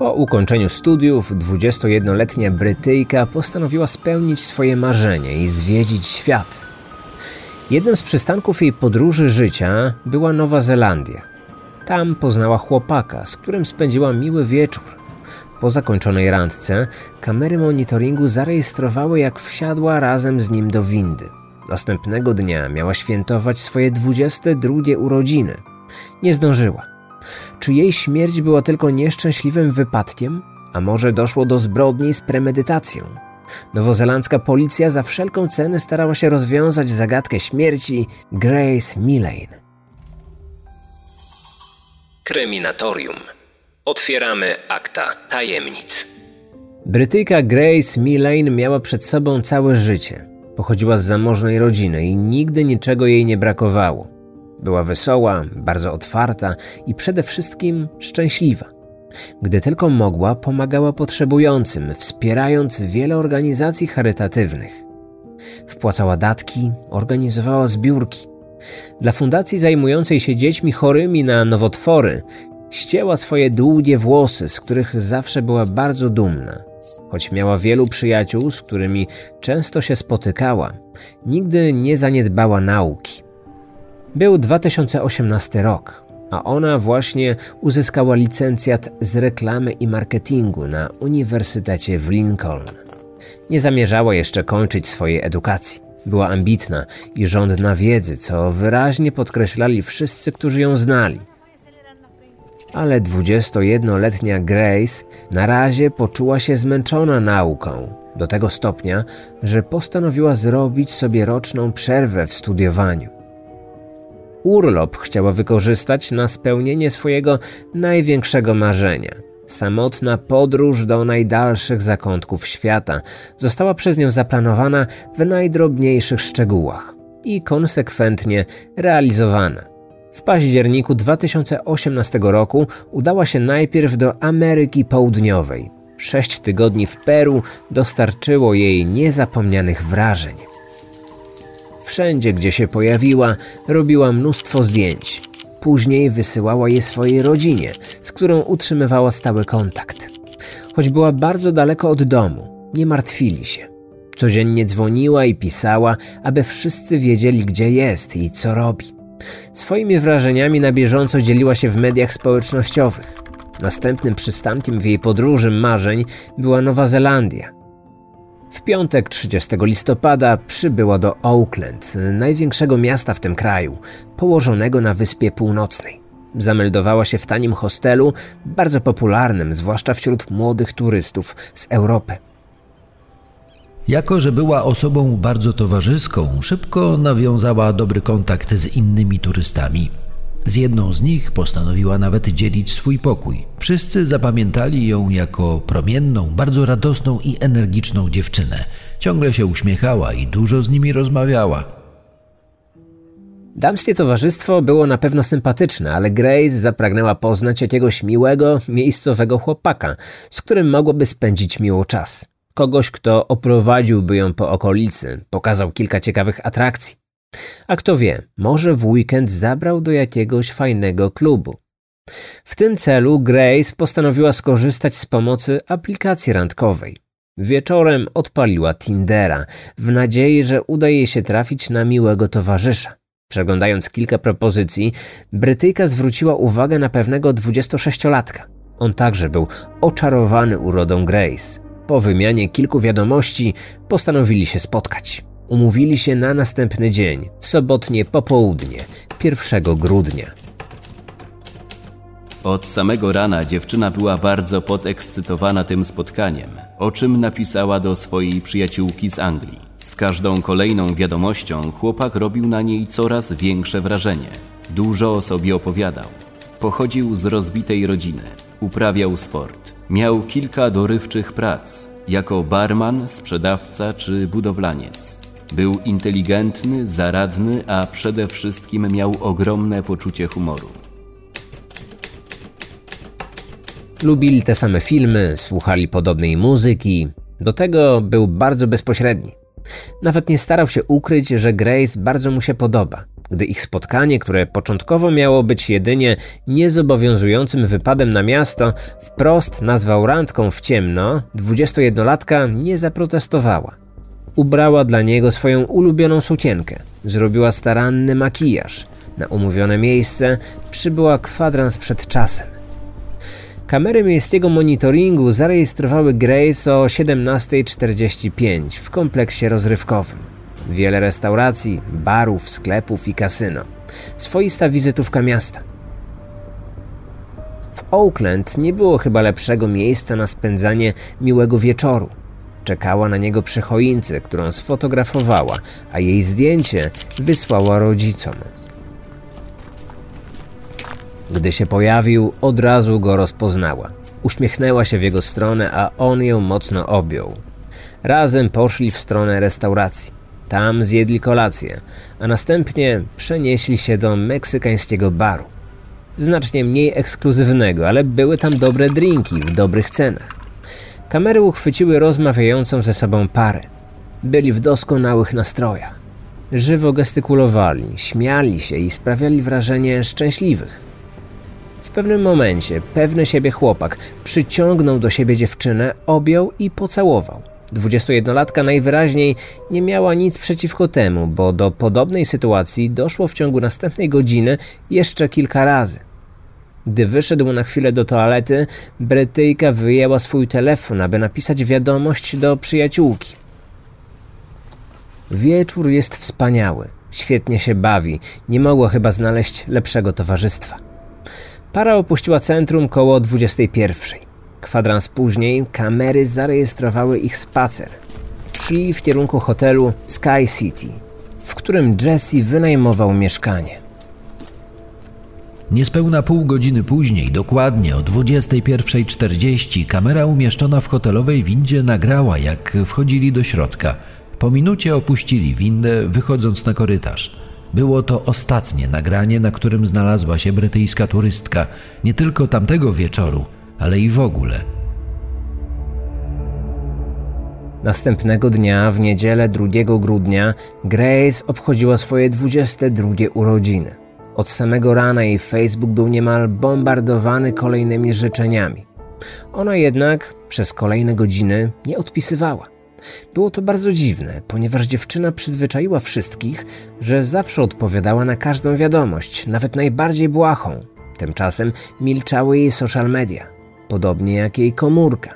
Po ukończeniu studiów 21-letnia Brytyjka postanowiła spełnić swoje marzenie i zwiedzić świat. Jednym z przystanków jej podróży życia była Nowa Zelandia. Tam poznała chłopaka, z którym spędziła miły wieczór. Po zakończonej randce kamery monitoringu zarejestrowały, jak wsiadła razem z nim do windy. Następnego dnia miała świętować swoje 22 urodziny. Nie zdążyła. Czy jej śmierć była tylko nieszczęśliwym wypadkiem? A może doszło do zbrodni z premedytacją? Nowozelandzka policja za wszelką cenę starała się rozwiązać zagadkę śmierci Grace Millane. Kryminatorium. Otwieramy akta tajemnic. Brytyjka Grace Millane miała przed sobą całe życie. Pochodziła z zamożnej rodziny i nigdy niczego jej nie brakowało. Była wesoła, bardzo otwarta i przede wszystkim szczęśliwa. Gdy tylko mogła, pomagała potrzebującym, wspierając wiele organizacji charytatywnych. Wpłacała datki, organizowała zbiórki. Dla fundacji zajmującej się dziećmi chorymi na nowotwory ścięła swoje długie włosy, z których zawsze była bardzo dumna. Choć miała wielu przyjaciół, z którymi często się spotykała, nigdy nie zaniedbała nauki. Był 2018 rok, a ona właśnie uzyskała licencjat z reklamy i marketingu na Uniwersytecie w Lincoln. Nie zamierzała jeszcze kończyć swojej edukacji. Była ambitna i żądna wiedzy, co wyraźnie podkreślali wszyscy, którzy ją znali. Ale 21-letnia Grace na razie poczuła się zmęczona nauką, do tego stopnia, że postanowiła zrobić sobie roczną przerwę w studiowaniu. Urlop chciała wykorzystać na spełnienie swojego największego marzenia. Samotna podróż do najdalszych zakątków świata została przez nią zaplanowana w najdrobniejszych szczegółach i konsekwentnie realizowana. W październiku 2018 roku udała się najpierw do Ameryki Południowej. Sześć tygodni w Peru dostarczyło jej niezapomnianych wrażeń. Wszędzie, gdzie się pojawiła, robiła mnóstwo zdjęć. Później wysyłała je swojej rodzinie, z którą utrzymywała stały kontakt. Choć była bardzo daleko od domu, nie martwili się. Codziennie dzwoniła i pisała, aby wszyscy wiedzieli, gdzie jest i co robi. Swoimi wrażeniami na bieżąco dzieliła się w mediach społecznościowych. Następnym przystankiem w jej podróży marzeń była Nowa Zelandia – w piątek 30 listopada przybyła do Auckland, największego miasta w tym kraju, położonego na Wyspie Północnej. Zameldowała się w tanim hostelu, bardzo popularnym, zwłaszcza wśród młodych turystów z Europy. Jako, że była osobą bardzo towarzyską, szybko nawiązała dobry kontakt z innymi turystami. Z jedną z nich postanowiła nawet dzielić swój pokój. Wszyscy zapamiętali ją jako promienną, bardzo radosną i energiczną dziewczynę. Ciągle się uśmiechała i dużo z nimi rozmawiała. Damskie towarzystwo było na pewno sympatyczne, ale Grace zapragnęła poznać jakiegoś miłego, miejscowego chłopaka, z którym mogłaby spędzić miło czas. Kogoś, kto oprowadziłby ją po okolicy, pokazał kilka ciekawych atrakcji. A kto wie, może w weekend zabrał do jakiegoś fajnego klubu. W tym celu Grace postanowiła skorzystać z pomocy aplikacji randkowej. Wieczorem odpaliła Tindera w nadziei, że uda jej się trafić na miłego towarzysza. Przeglądając kilka propozycji, Brytyjka zwróciła uwagę na pewnego 26-latka. On także był oczarowany urodą Grace. Po wymianie kilku wiadomości postanowili się spotkać. Umówili się na następny dzień, w sobotnie popołudnie, 1 grudnia. Od samego rana dziewczyna była bardzo podekscytowana tym spotkaniem, o czym napisała do swojej przyjaciółki z Anglii. Z każdą kolejną wiadomością chłopak robił na niej coraz większe wrażenie. Dużo o sobie opowiadał. Pochodził z rozbitej rodziny, uprawiał sport, miał kilka dorywczych prac jako barman, sprzedawca czy budowlaniec. Był inteligentny, zaradny, a przede wszystkim miał ogromne poczucie humoru. Lubili te same filmy, słuchali podobnej muzyki. Do tego był bardzo bezpośredni. Nawet nie starał się ukryć, że Grace bardzo mu się podoba. gdy ich spotkanie, które początkowo miało być jedynie niezobowiązującym wypadem na miasto, wprost nazwał randką w ciemno, 21-latka nie zaprotestowała. Ubrała dla niego swoją ulubioną sukienkę, zrobiła staranny makijaż. Na umówione miejsce przybyła kwadrans przed czasem. Kamery miejskiego monitoringu zarejestrowały Grace o 17.45 w kompleksie rozrywkowym. Wiele restauracji, barów, sklepów i kasyno. Swoista wizytówka miasta. W Oakland nie było chyba lepszego miejsca na spędzanie miłego wieczoru. Czekała na niego przy choince, którą sfotografowała, a jej zdjęcie wysłała rodzicom. Gdy się pojawił, od razu go rozpoznała. Uśmiechnęła się w jego stronę, a on ją mocno objął. Razem poszli w stronę restauracji. Tam zjedli kolację, a następnie przenieśli się do meksykańskiego baru. Znacznie mniej ekskluzywnego, ale były tam dobre drinki w dobrych cenach. Kamery uchwyciły rozmawiającą ze sobą parę. Byli w doskonałych nastrojach. Żywo gestykulowali, śmiali się i sprawiali wrażenie szczęśliwych. W pewnym momencie pewny siebie chłopak przyciągnął do siebie dziewczynę, objął i pocałował. 21-latka najwyraźniej nie miała nic przeciwko temu, bo do podobnej sytuacji doszło w ciągu następnej godziny jeszcze kilka razy. Gdy wyszedł na chwilę do toalety, Brytyjka wyjęła swój telefon, aby napisać wiadomość do przyjaciółki. Wieczór jest wspaniały, świetnie się bawi, nie mogła chyba znaleźć lepszego towarzystwa. Para opuściła centrum koło 21. Kwadrans później kamery zarejestrowały ich spacer. Szli w kierunku hotelu Sky City, w którym Jesse wynajmował mieszkanie. Niespełna pół godziny później, dokładnie o 21.40, kamera umieszczona w hotelowej windzie nagrała, jak wchodzili do środka. Po minucie opuścili windę, wychodząc na korytarz. Było to ostatnie nagranie, na którym znalazła się brytyjska turystka, nie tylko tamtego wieczoru, ale i w ogóle. Następnego dnia, w niedzielę 2 grudnia, Grace obchodziła swoje 22 urodziny. Od samego rana jej Facebook był niemal bombardowany kolejnymi życzeniami. Ona jednak przez kolejne godziny nie odpisywała. Było to bardzo dziwne, ponieważ dziewczyna przyzwyczaiła wszystkich, że zawsze odpowiadała na każdą wiadomość, nawet najbardziej błahą. Tymczasem milczały jej social media podobnie jak jej komórka.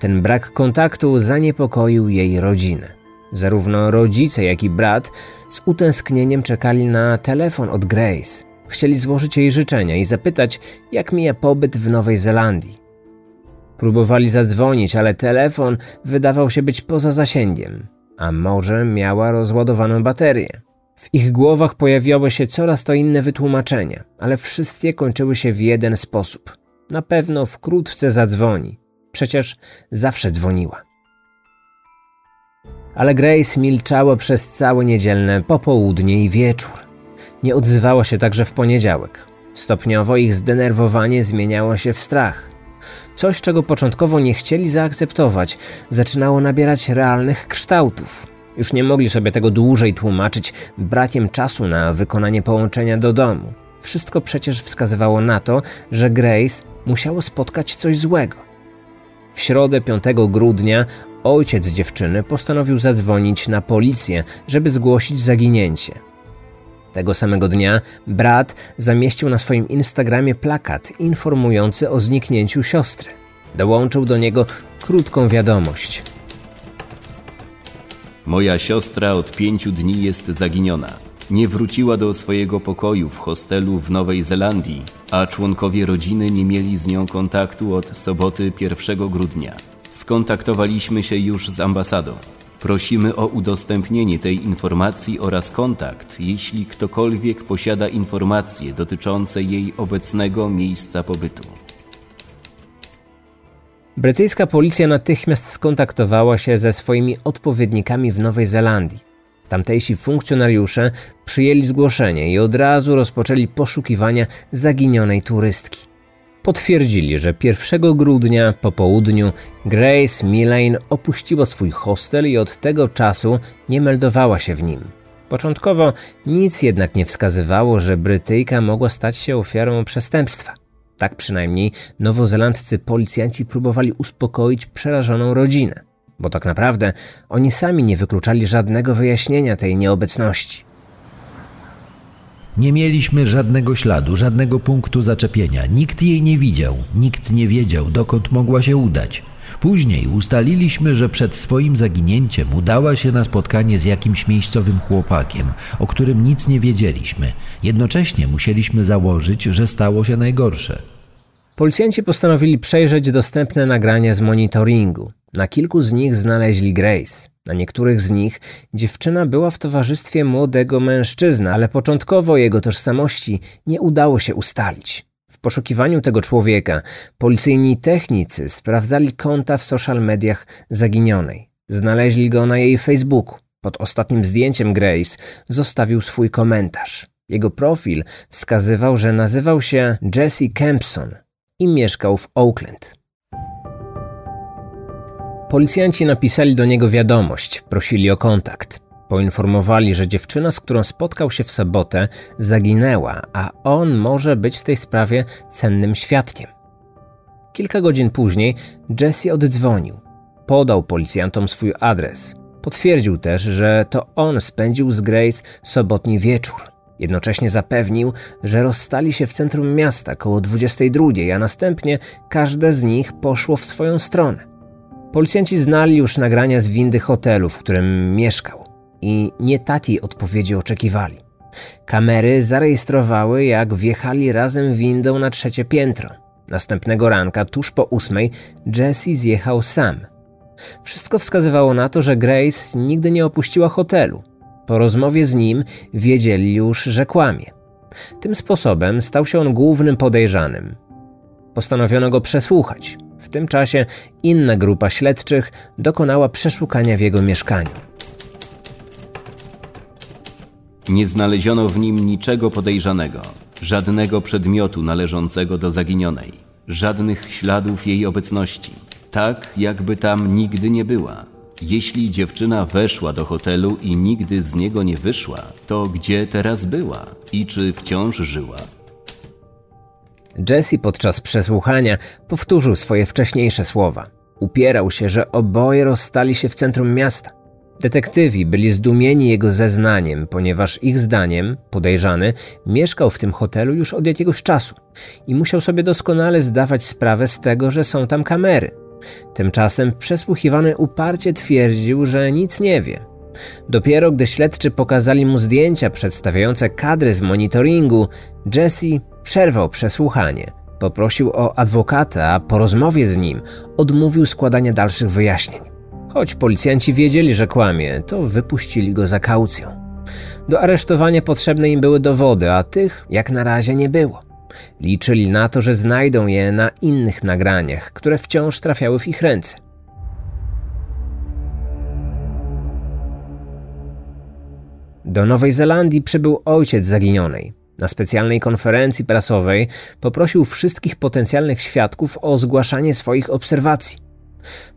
Ten brak kontaktu zaniepokoił jej rodzinę. Zarówno rodzice, jak i brat z utęsknieniem czekali na telefon od Grace. Chcieli złożyć jej życzenia i zapytać, jak mija pobyt w Nowej Zelandii. Próbowali zadzwonić, ale telefon wydawał się być poza zasięgiem, a może miała rozładowaną baterię. W ich głowach pojawiały się coraz to inne wytłumaczenia, ale wszystkie kończyły się w jeden sposób. Na pewno wkrótce zadzwoni. Przecież zawsze dzwoniła. Ale Grace milczała przez całe niedzielne popołudnie i wieczór. Nie odzywała się także w poniedziałek. Stopniowo ich zdenerwowanie zmieniało się w strach. Coś, czego początkowo nie chcieli zaakceptować, zaczynało nabierać realnych kształtów. Już nie mogli sobie tego dłużej tłumaczyć brakiem czasu na wykonanie połączenia do domu. Wszystko przecież wskazywało na to, że Grace musiało spotkać coś złego. W środę 5 grudnia ojciec dziewczyny postanowił zadzwonić na policję, żeby zgłosić zaginięcie. Tego samego dnia brat zamieścił na swoim Instagramie plakat informujący o zniknięciu siostry. Dołączył do niego krótką wiadomość. Moja siostra od pięciu dni jest zaginiona nie wróciła do swojego pokoju w hostelu w Nowej Zelandii, a członkowie rodziny nie mieli z nią kontaktu od soboty 1 grudnia. Skontaktowaliśmy się już z ambasadą. Prosimy o udostępnienie tej informacji oraz kontakt, jeśli ktokolwiek posiada informacje dotyczące jej obecnego miejsca pobytu. Brytyjska policja natychmiast skontaktowała się ze swoimi odpowiednikami w Nowej Zelandii. Tamtejsi funkcjonariusze przyjęli zgłoszenie i od razu rozpoczęli poszukiwania zaginionej turystki. Potwierdzili, że 1 grudnia po południu Grace Millane opuściła swój hostel i od tego czasu nie meldowała się w nim. Początkowo nic jednak nie wskazywało, że Brytyjka mogła stać się ofiarą przestępstwa. Tak przynajmniej nowozelandcy policjanci próbowali uspokoić przerażoną rodzinę, bo tak naprawdę oni sami nie wykluczali żadnego wyjaśnienia tej nieobecności. Nie mieliśmy żadnego śladu, żadnego punktu zaczepienia. Nikt jej nie widział, nikt nie wiedział, dokąd mogła się udać. Później ustaliliśmy, że przed swoim zaginięciem udała się na spotkanie z jakimś miejscowym chłopakiem, o którym nic nie wiedzieliśmy. Jednocześnie musieliśmy założyć, że stało się najgorsze. Policjanci postanowili przejrzeć dostępne nagrania z monitoringu. Na kilku z nich znaleźli Grace. Na niektórych z nich dziewczyna była w towarzystwie młodego mężczyzny, ale początkowo jego tożsamości nie udało się ustalić. W poszukiwaniu tego człowieka policyjni technicy sprawdzali konta w social mediach zaginionej. Znaleźli go na jej Facebooku. Pod ostatnim zdjęciem Grace zostawił swój komentarz. Jego profil wskazywał, że nazywał się Jesse Kempson i mieszkał w Oakland. Policjanci napisali do niego wiadomość, prosili o kontakt. Poinformowali, że dziewczyna, z którą spotkał się w sobotę, zaginęła, a on może być w tej sprawie cennym świadkiem. Kilka godzin później Jesse oddzwonił. Podał policjantom swój adres. Potwierdził też, że to on spędził z Grace sobotni wieczór. Jednocześnie zapewnił, że rozstali się w centrum miasta koło 22, a następnie każde z nich poszło w swoją stronę. Policjanci znali już nagrania z windy hotelu, w którym mieszkał i nie takiej odpowiedzi oczekiwali. Kamery zarejestrowały, jak wjechali razem windą na trzecie piętro. Następnego ranka, tuż po ósmej, Jesse zjechał sam. Wszystko wskazywało na to, że Grace nigdy nie opuściła hotelu. Po rozmowie z nim wiedzieli już, że kłamie. Tym sposobem stał się on głównym podejrzanym. Postanowiono go przesłuchać. W tym czasie inna grupa śledczych dokonała przeszukania w jego mieszkaniu. Nie znaleziono w nim niczego podejrzanego, żadnego przedmiotu należącego do zaginionej, żadnych śladów jej obecności, tak jakby tam nigdy nie była. Jeśli dziewczyna weszła do hotelu i nigdy z niego nie wyszła, to gdzie teraz była i czy wciąż żyła? Jesse podczas przesłuchania powtórzył swoje wcześniejsze słowa. Upierał się, że oboje rozstali się w centrum miasta. Detektywi byli zdumieni jego zeznaniem, ponieważ ich zdaniem podejrzany mieszkał w tym hotelu już od jakiegoś czasu i musiał sobie doskonale zdawać sprawę z tego, że są tam kamery. Tymczasem przesłuchiwany uparcie twierdził, że nic nie wie. Dopiero gdy śledczy pokazali mu zdjęcia przedstawiające kadry z monitoringu, Jesse przerwał przesłuchanie. Poprosił o adwokata, a po rozmowie z nim odmówił składania dalszych wyjaśnień. Choć policjanci wiedzieli, że kłamie, to wypuścili go za kaucją. Do aresztowania potrzebne im były dowody, a tych jak na razie nie było. Liczyli na to, że znajdą je na innych nagraniach, które wciąż trafiały w ich ręce. Do Nowej Zelandii przybył ojciec zaginionej. Na specjalnej konferencji prasowej poprosił wszystkich potencjalnych świadków o zgłaszanie swoich obserwacji.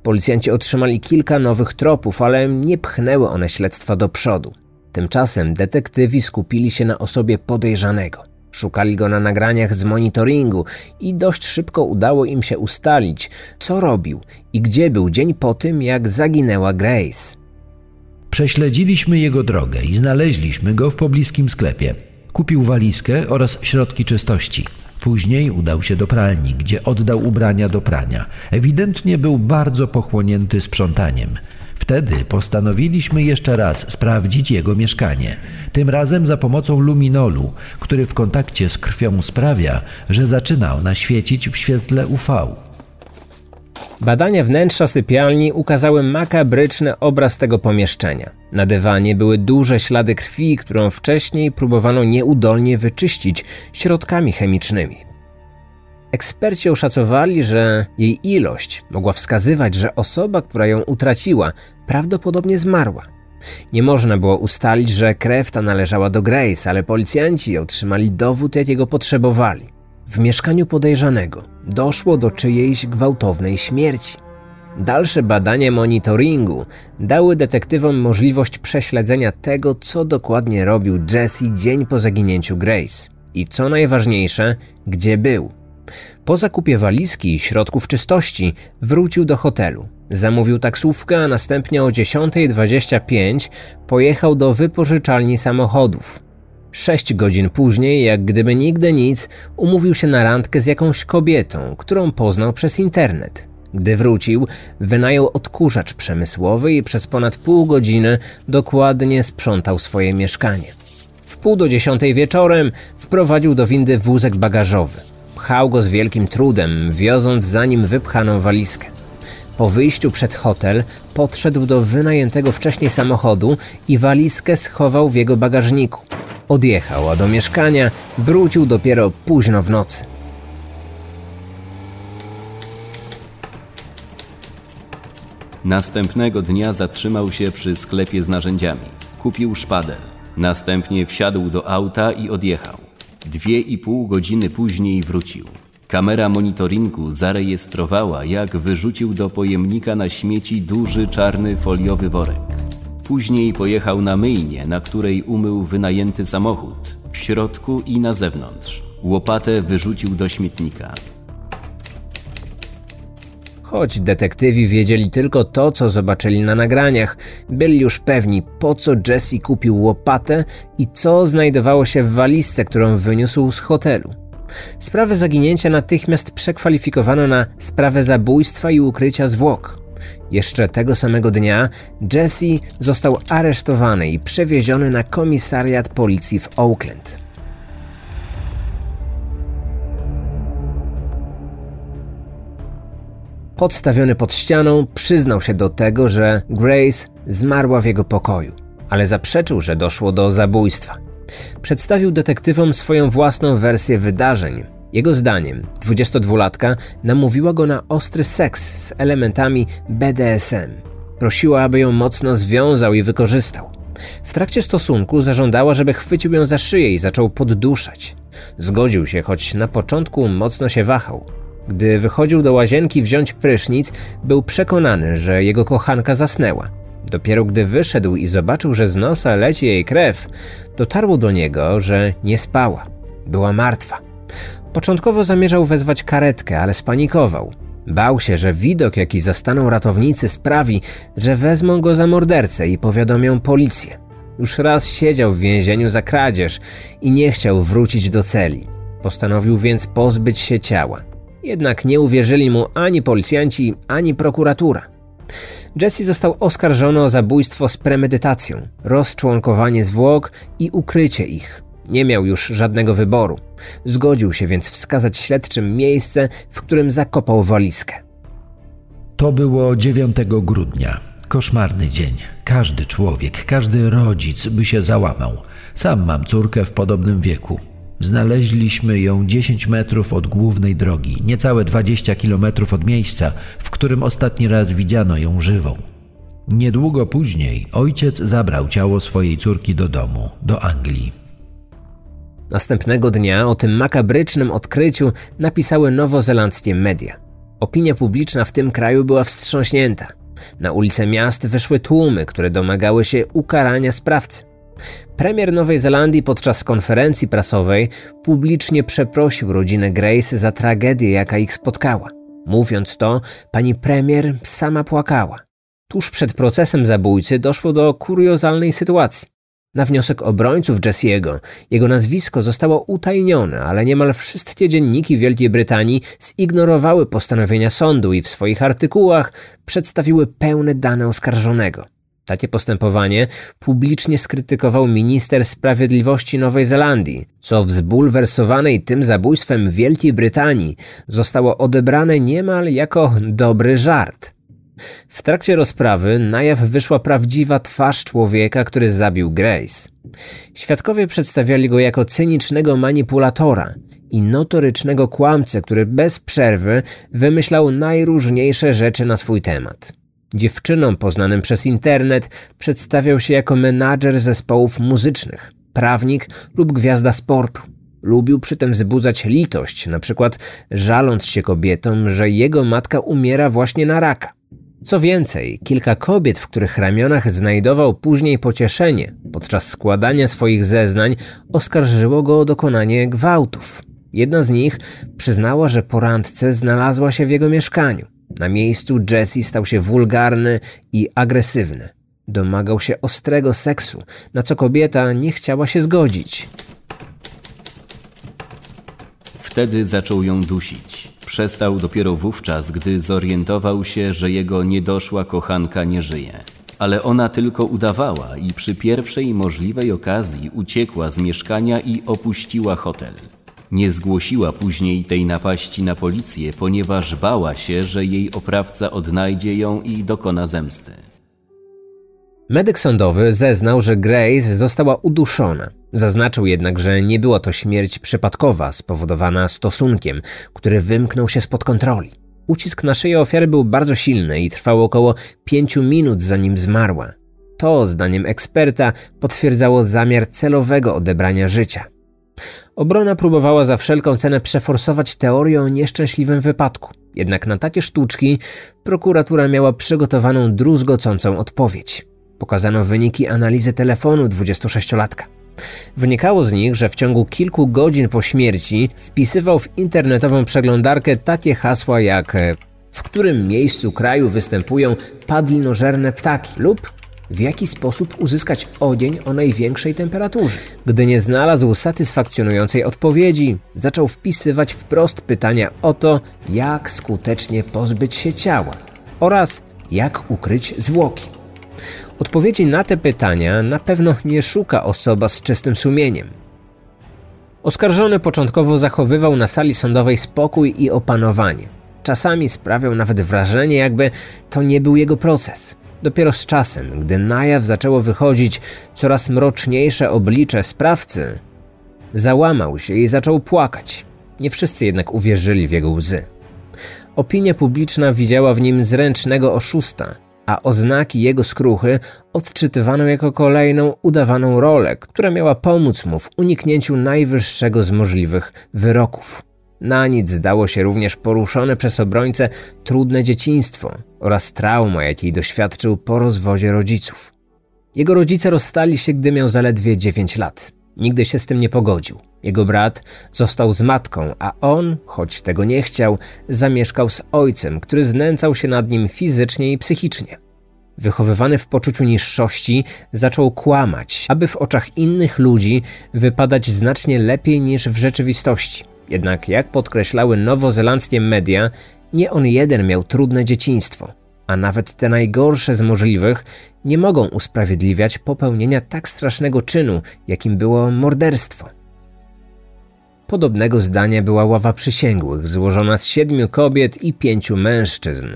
Policjanci otrzymali kilka nowych tropów, ale nie pchnęły one śledztwa do przodu. Tymczasem detektywi skupili się na osobie podejrzanego. Szukali go na nagraniach z monitoringu i dość szybko udało im się ustalić, co robił i gdzie był dzień po tym, jak zaginęła Grace. Prześledziliśmy jego drogę i znaleźliśmy go w pobliskim sklepie. Kupił walizkę oraz środki czystości. Później udał się do pralni, gdzie oddał ubrania do prania. Ewidentnie był bardzo pochłonięty sprzątaniem. Wtedy postanowiliśmy jeszcze raz sprawdzić jego mieszkanie. Tym razem za pomocą luminolu, który w kontakcie z krwią sprawia, że zaczyna ona świecić w świetle UV. Badania wnętrza sypialni ukazały makabryczny obraz tego pomieszczenia. Na dywanie były duże ślady krwi, którą wcześniej próbowano nieudolnie wyczyścić środkami chemicznymi. Eksperci oszacowali, że jej ilość mogła wskazywać, że osoba, która ją utraciła, prawdopodobnie zmarła. Nie można było ustalić, że krew ta należała do Grace, ale policjanci otrzymali dowód, jakiego potrzebowali. W mieszkaniu podejrzanego doszło do czyjejś gwałtownej śmierci. Dalsze badania monitoringu dały detektywom możliwość prześledzenia tego, co dokładnie robił Jesse dzień po zaginięciu Grace i co najważniejsze, gdzie był. Po zakupie walizki i środków czystości wrócił do hotelu. Zamówił taksówkę, a następnie o 10.25 pojechał do wypożyczalni samochodów. Sześć godzin później, jak gdyby nigdy nic, umówił się na randkę z jakąś kobietą, którą poznał przez internet. Gdy wrócił, wynajął odkurzacz przemysłowy i przez ponad pół godziny dokładnie sprzątał swoje mieszkanie. W pół do dziesiątej wieczorem wprowadził do windy wózek bagażowy. Pchał go z wielkim trudem, wioząc za nim wypchaną walizkę. Po wyjściu przed hotel podszedł do wynajętego wcześniej samochodu i walizkę schował w jego bagażniku. Odjechał, a do mieszkania wrócił dopiero późno w nocy. Następnego dnia zatrzymał się przy sklepie z narzędziami. Kupił szpadel. Następnie wsiadł do auta i odjechał. Dwie i pół godziny później wrócił. Kamera monitoringu zarejestrowała, jak wyrzucił do pojemnika na śmieci duży czarny foliowy worek. Później pojechał na myjnię, na której umył wynajęty samochód, w środku i na zewnątrz. Łopatę wyrzucił do śmietnika. Choć detektywi wiedzieli tylko to, co zobaczyli na nagraniach, byli już pewni, po co Jesse kupił łopatę i co znajdowało się w walizce, którą wyniósł z hotelu. Sprawę zaginięcia natychmiast przekwalifikowano na sprawę zabójstwa i ukrycia zwłok. Jeszcze tego samego dnia Jesse został aresztowany i przewieziony na komisariat policji w Oakland. Podstawiony pod ścianą, przyznał się do tego, że Grace zmarła w jego pokoju, ale zaprzeczył, że doszło do zabójstwa. Przedstawił detektywom swoją własną wersję wydarzeń. Jego zdaniem 22-latka namówiła go na ostry seks z elementami BDSM. Prosiła, aby ją mocno związał i wykorzystał. W trakcie stosunku zażądała, żeby chwycił ją za szyję i zaczął podduszać. Zgodził się, choć na początku mocno się wahał. Gdy wychodził do łazienki wziąć prysznic, był przekonany, że jego kochanka zasnęła. Dopiero gdy wyszedł i zobaczył, że z nosa leci jej krew, dotarło do niego, że nie spała. Była martwa. Początkowo zamierzał wezwać karetkę, ale spanikował. Bał się, że widok, jaki zastaną ratownicy, sprawi, że wezmą go za mordercę i powiadomią policję. Już raz siedział w więzieniu za kradzież i nie chciał wrócić do celi. Postanowił więc pozbyć się ciała. Jednak nie uwierzyli mu ani policjanci, ani prokuratura. Jesse został oskarżony o zabójstwo z premedytacją, rozczłonkowanie zwłok i ukrycie ich. Nie miał już żadnego wyboru. Zgodził się więc wskazać śledczym miejsce, w którym zakopał walizkę. To było 9 grudnia. Koszmarny dzień. Każdy człowiek, każdy rodzic by się załamał. Sam mam córkę w podobnym wieku. Znaleźliśmy ją 10 metrów od głównej drogi, niecałe 20 kilometrów od miejsca, w którym ostatni raz widziano ją żywą. Niedługo później ojciec zabrał ciało swojej córki do domu, do Anglii. Następnego dnia o tym makabrycznym odkryciu napisały nowozelandzkie media. Opinia publiczna w tym kraju była wstrząśnięta. Na ulice miast wyszły tłumy, które domagały się ukarania sprawcy. Premier Nowej Zelandii podczas konferencji prasowej publicznie przeprosił rodzinę Grace za tragedię, jaka ich spotkała. Mówiąc to, pani premier sama płakała. Tuż przed procesem zabójcy doszło do kuriozalnej sytuacji. Na wniosek obrońców Jesse'ego jego nazwisko zostało utajnione, ale niemal wszystkie dzienniki Wielkiej Brytanii zignorowały postanowienia sądu i w swoich artykułach przedstawiły pełne dane oskarżonego. Takie postępowanie publicznie skrytykował minister sprawiedliwości Nowej Zelandii, co w zbulwersowanej tym zabójstwem Wielkiej Brytanii zostało odebrane niemal jako dobry żart. W trakcie rozprawy na jaw wyszła prawdziwa twarz człowieka, który zabił Grace. Świadkowie przedstawiali go jako cynicznego manipulatora i notorycznego kłamcę, który bez przerwy wymyślał najróżniejsze rzeczy na swój temat. Dziewczynom poznanym przez internet przedstawiał się jako menadżer zespołów muzycznych, prawnik lub gwiazda sportu. Lubił przy tym wzbudzać litość, na przykład żaląc się kobietom, że jego matka umiera właśnie na raka. Co więcej, kilka kobiet, w których ramionach znajdował później pocieszenie podczas składania swoich zeznań, oskarżyło go o dokonanie gwałtów. Jedna z nich przyznała, że po randce znalazła się w jego mieszkaniu. Na miejscu Jesse stał się wulgarny i agresywny. Domagał się ostrego seksu, na co kobieta nie chciała się zgodzić. Wtedy zaczął ją dusić. Przestał dopiero wówczas, gdy zorientował się, że jego niedoszła kochanka nie żyje. Ale ona tylko udawała i przy pierwszej możliwej okazji uciekła z mieszkania i opuściła hotel. Nie zgłosiła później tej napaści na policję, ponieważ bała się, że jej oprawca odnajdzie ją i dokona zemsty. Medyk sądowy zeznał, że Grace została uduszona. Zaznaczył jednak, że nie była to śmierć przypadkowa, spowodowana stosunkiem, który wymknął się spod kontroli. Ucisk na szyję ofiary był bardzo silny i trwał około pięciu minut zanim zmarła. To, zdaniem eksperta, potwierdzało zamiar celowego odebrania życia. Obrona próbowała za wszelką cenę przeforsować teorię o nieszczęśliwym wypadku. Jednak na takie sztuczki prokuratura miała przygotowaną druzgocącą odpowiedź. Pokazano wyniki analizy telefonu 26-latka. Wynikało z nich, że w ciągu kilku godzin po śmierci wpisywał w internetową przeglądarkę takie hasła jak e, w którym miejscu kraju występują padlinożerne ptaki lub w jaki sposób uzyskać ogień o największej temperaturze. Gdy nie znalazł satysfakcjonującej odpowiedzi, zaczął wpisywać wprost pytania o to, jak skutecznie pozbyć się ciała oraz jak ukryć zwłoki. Odpowiedzi na te pytania na pewno nie szuka osoba z czystym sumieniem. Oskarżony początkowo zachowywał na sali sądowej spokój i opanowanie. Czasami sprawiał nawet wrażenie, jakby to nie był jego proces. Dopiero z czasem, gdy na jaw zaczęło wychodzić coraz mroczniejsze oblicze sprawcy, załamał się i zaczął płakać. Nie wszyscy jednak uwierzyli w jego łzy. Opinia publiczna widziała w nim zręcznego oszusta, a oznaki jego skruchy odczytywano jako kolejną udawaną rolę, która miała pomóc mu w uniknięciu najwyższego z możliwych wyroków. Na nic zdało się również poruszone przez obrońcę trudne dzieciństwo oraz trauma, jakiej doświadczył po rozwodzie rodziców. Jego rodzice rozstali się, gdy miał zaledwie 9 lat. Nigdy się z tym nie pogodził. Jego brat został z matką, a on, choć tego nie chciał, zamieszkał z ojcem, który znęcał się nad nim fizycznie i psychicznie. Wychowywany w poczuciu niższości, zaczął kłamać, aby w oczach innych ludzi wypadać znacznie lepiej niż w rzeczywistości. Jednak, jak podkreślały nowozelandzkie media, nie on jeden miał trudne dzieciństwo, a nawet te najgorsze z możliwych nie mogą usprawiedliwiać popełnienia tak strasznego czynu, jakim było morderstwo. Podobnego zdania była ława przysięgłych, złożona z siedmiu kobiet i pięciu mężczyzn.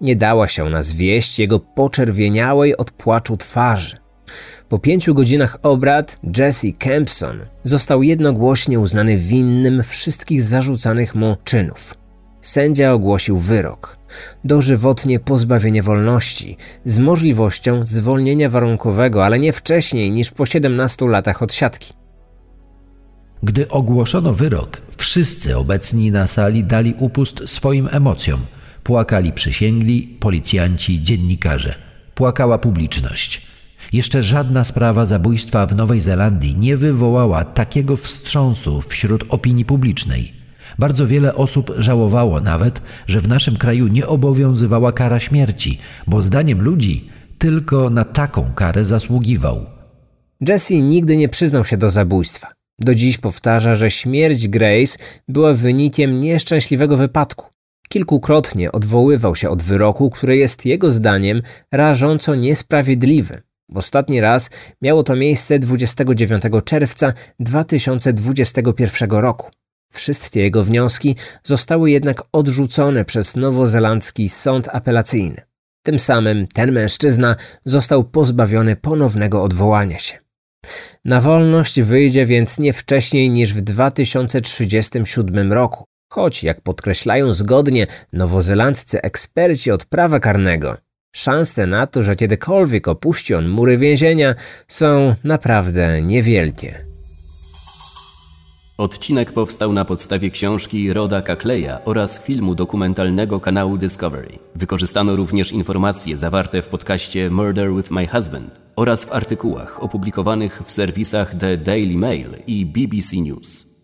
Nie dała się ona zwieść jego poczerwieniałej od płaczu twarzy. Po pięciu godzinach obrad Jesse Kempson został jednogłośnie uznany winnym wszystkich zarzucanych mu czynów. Sędzia ogłosił wyrok. Dożywotnie pozbawienie wolności z możliwością zwolnienia warunkowego, ale nie wcześniej niż po 17 latach odsiadki. Gdy ogłoszono wyrok, wszyscy obecni na sali dali upust swoim emocjom. Płakali przysięgli, policjanci, dziennikarze. Płakała publiczność. Jeszcze żadna sprawa zabójstwa w Nowej Zelandii nie wywołała takiego wstrząsu wśród opinii publicznej. Bardzo wiele osób żałowało nawet, że w naszym kraju nie obowiązywała kara śmierci, bo zdaniem ludzi tylko na taką karę zasługiwał. Jesse nigdy nie przyznał się do zabójstwa. Do dziś powtarza, że śmierć Grace była wynikiem nieszczęśliwego wypadku. Kilkukrotnie odwoływał się od wyroku, który jest jego zdaniem rażąco niesprawiedliwy. Ostatni raz miało to miejsce 29 czerwca 2021 roku. Wszystkie jego wnioski zostały jednak odrzucone przez nowozelandzki sąd apelacyjny. Tym samym ten mężczyzna został pozbawiony ponownego odwołania się. Na wolność wyjdzie więc nie wcześniej niż w 2037 roku, choć jak podkreślają zgodnie nowozelandzcy eksperci od prawa karnego, szanse na to, że kiedykolwiek opuści on mury więzienia są naprawdę niewielkie. Odcinek powstał na podstawie książki Roda Kakleya oraz filmu dokumentalnego kanału Discovery. Wykorzystano również informacje zawarte w podcaście Murder with My Husband oraz w artykułach opublikowanych w serwisach The Daily Mail i BBC News.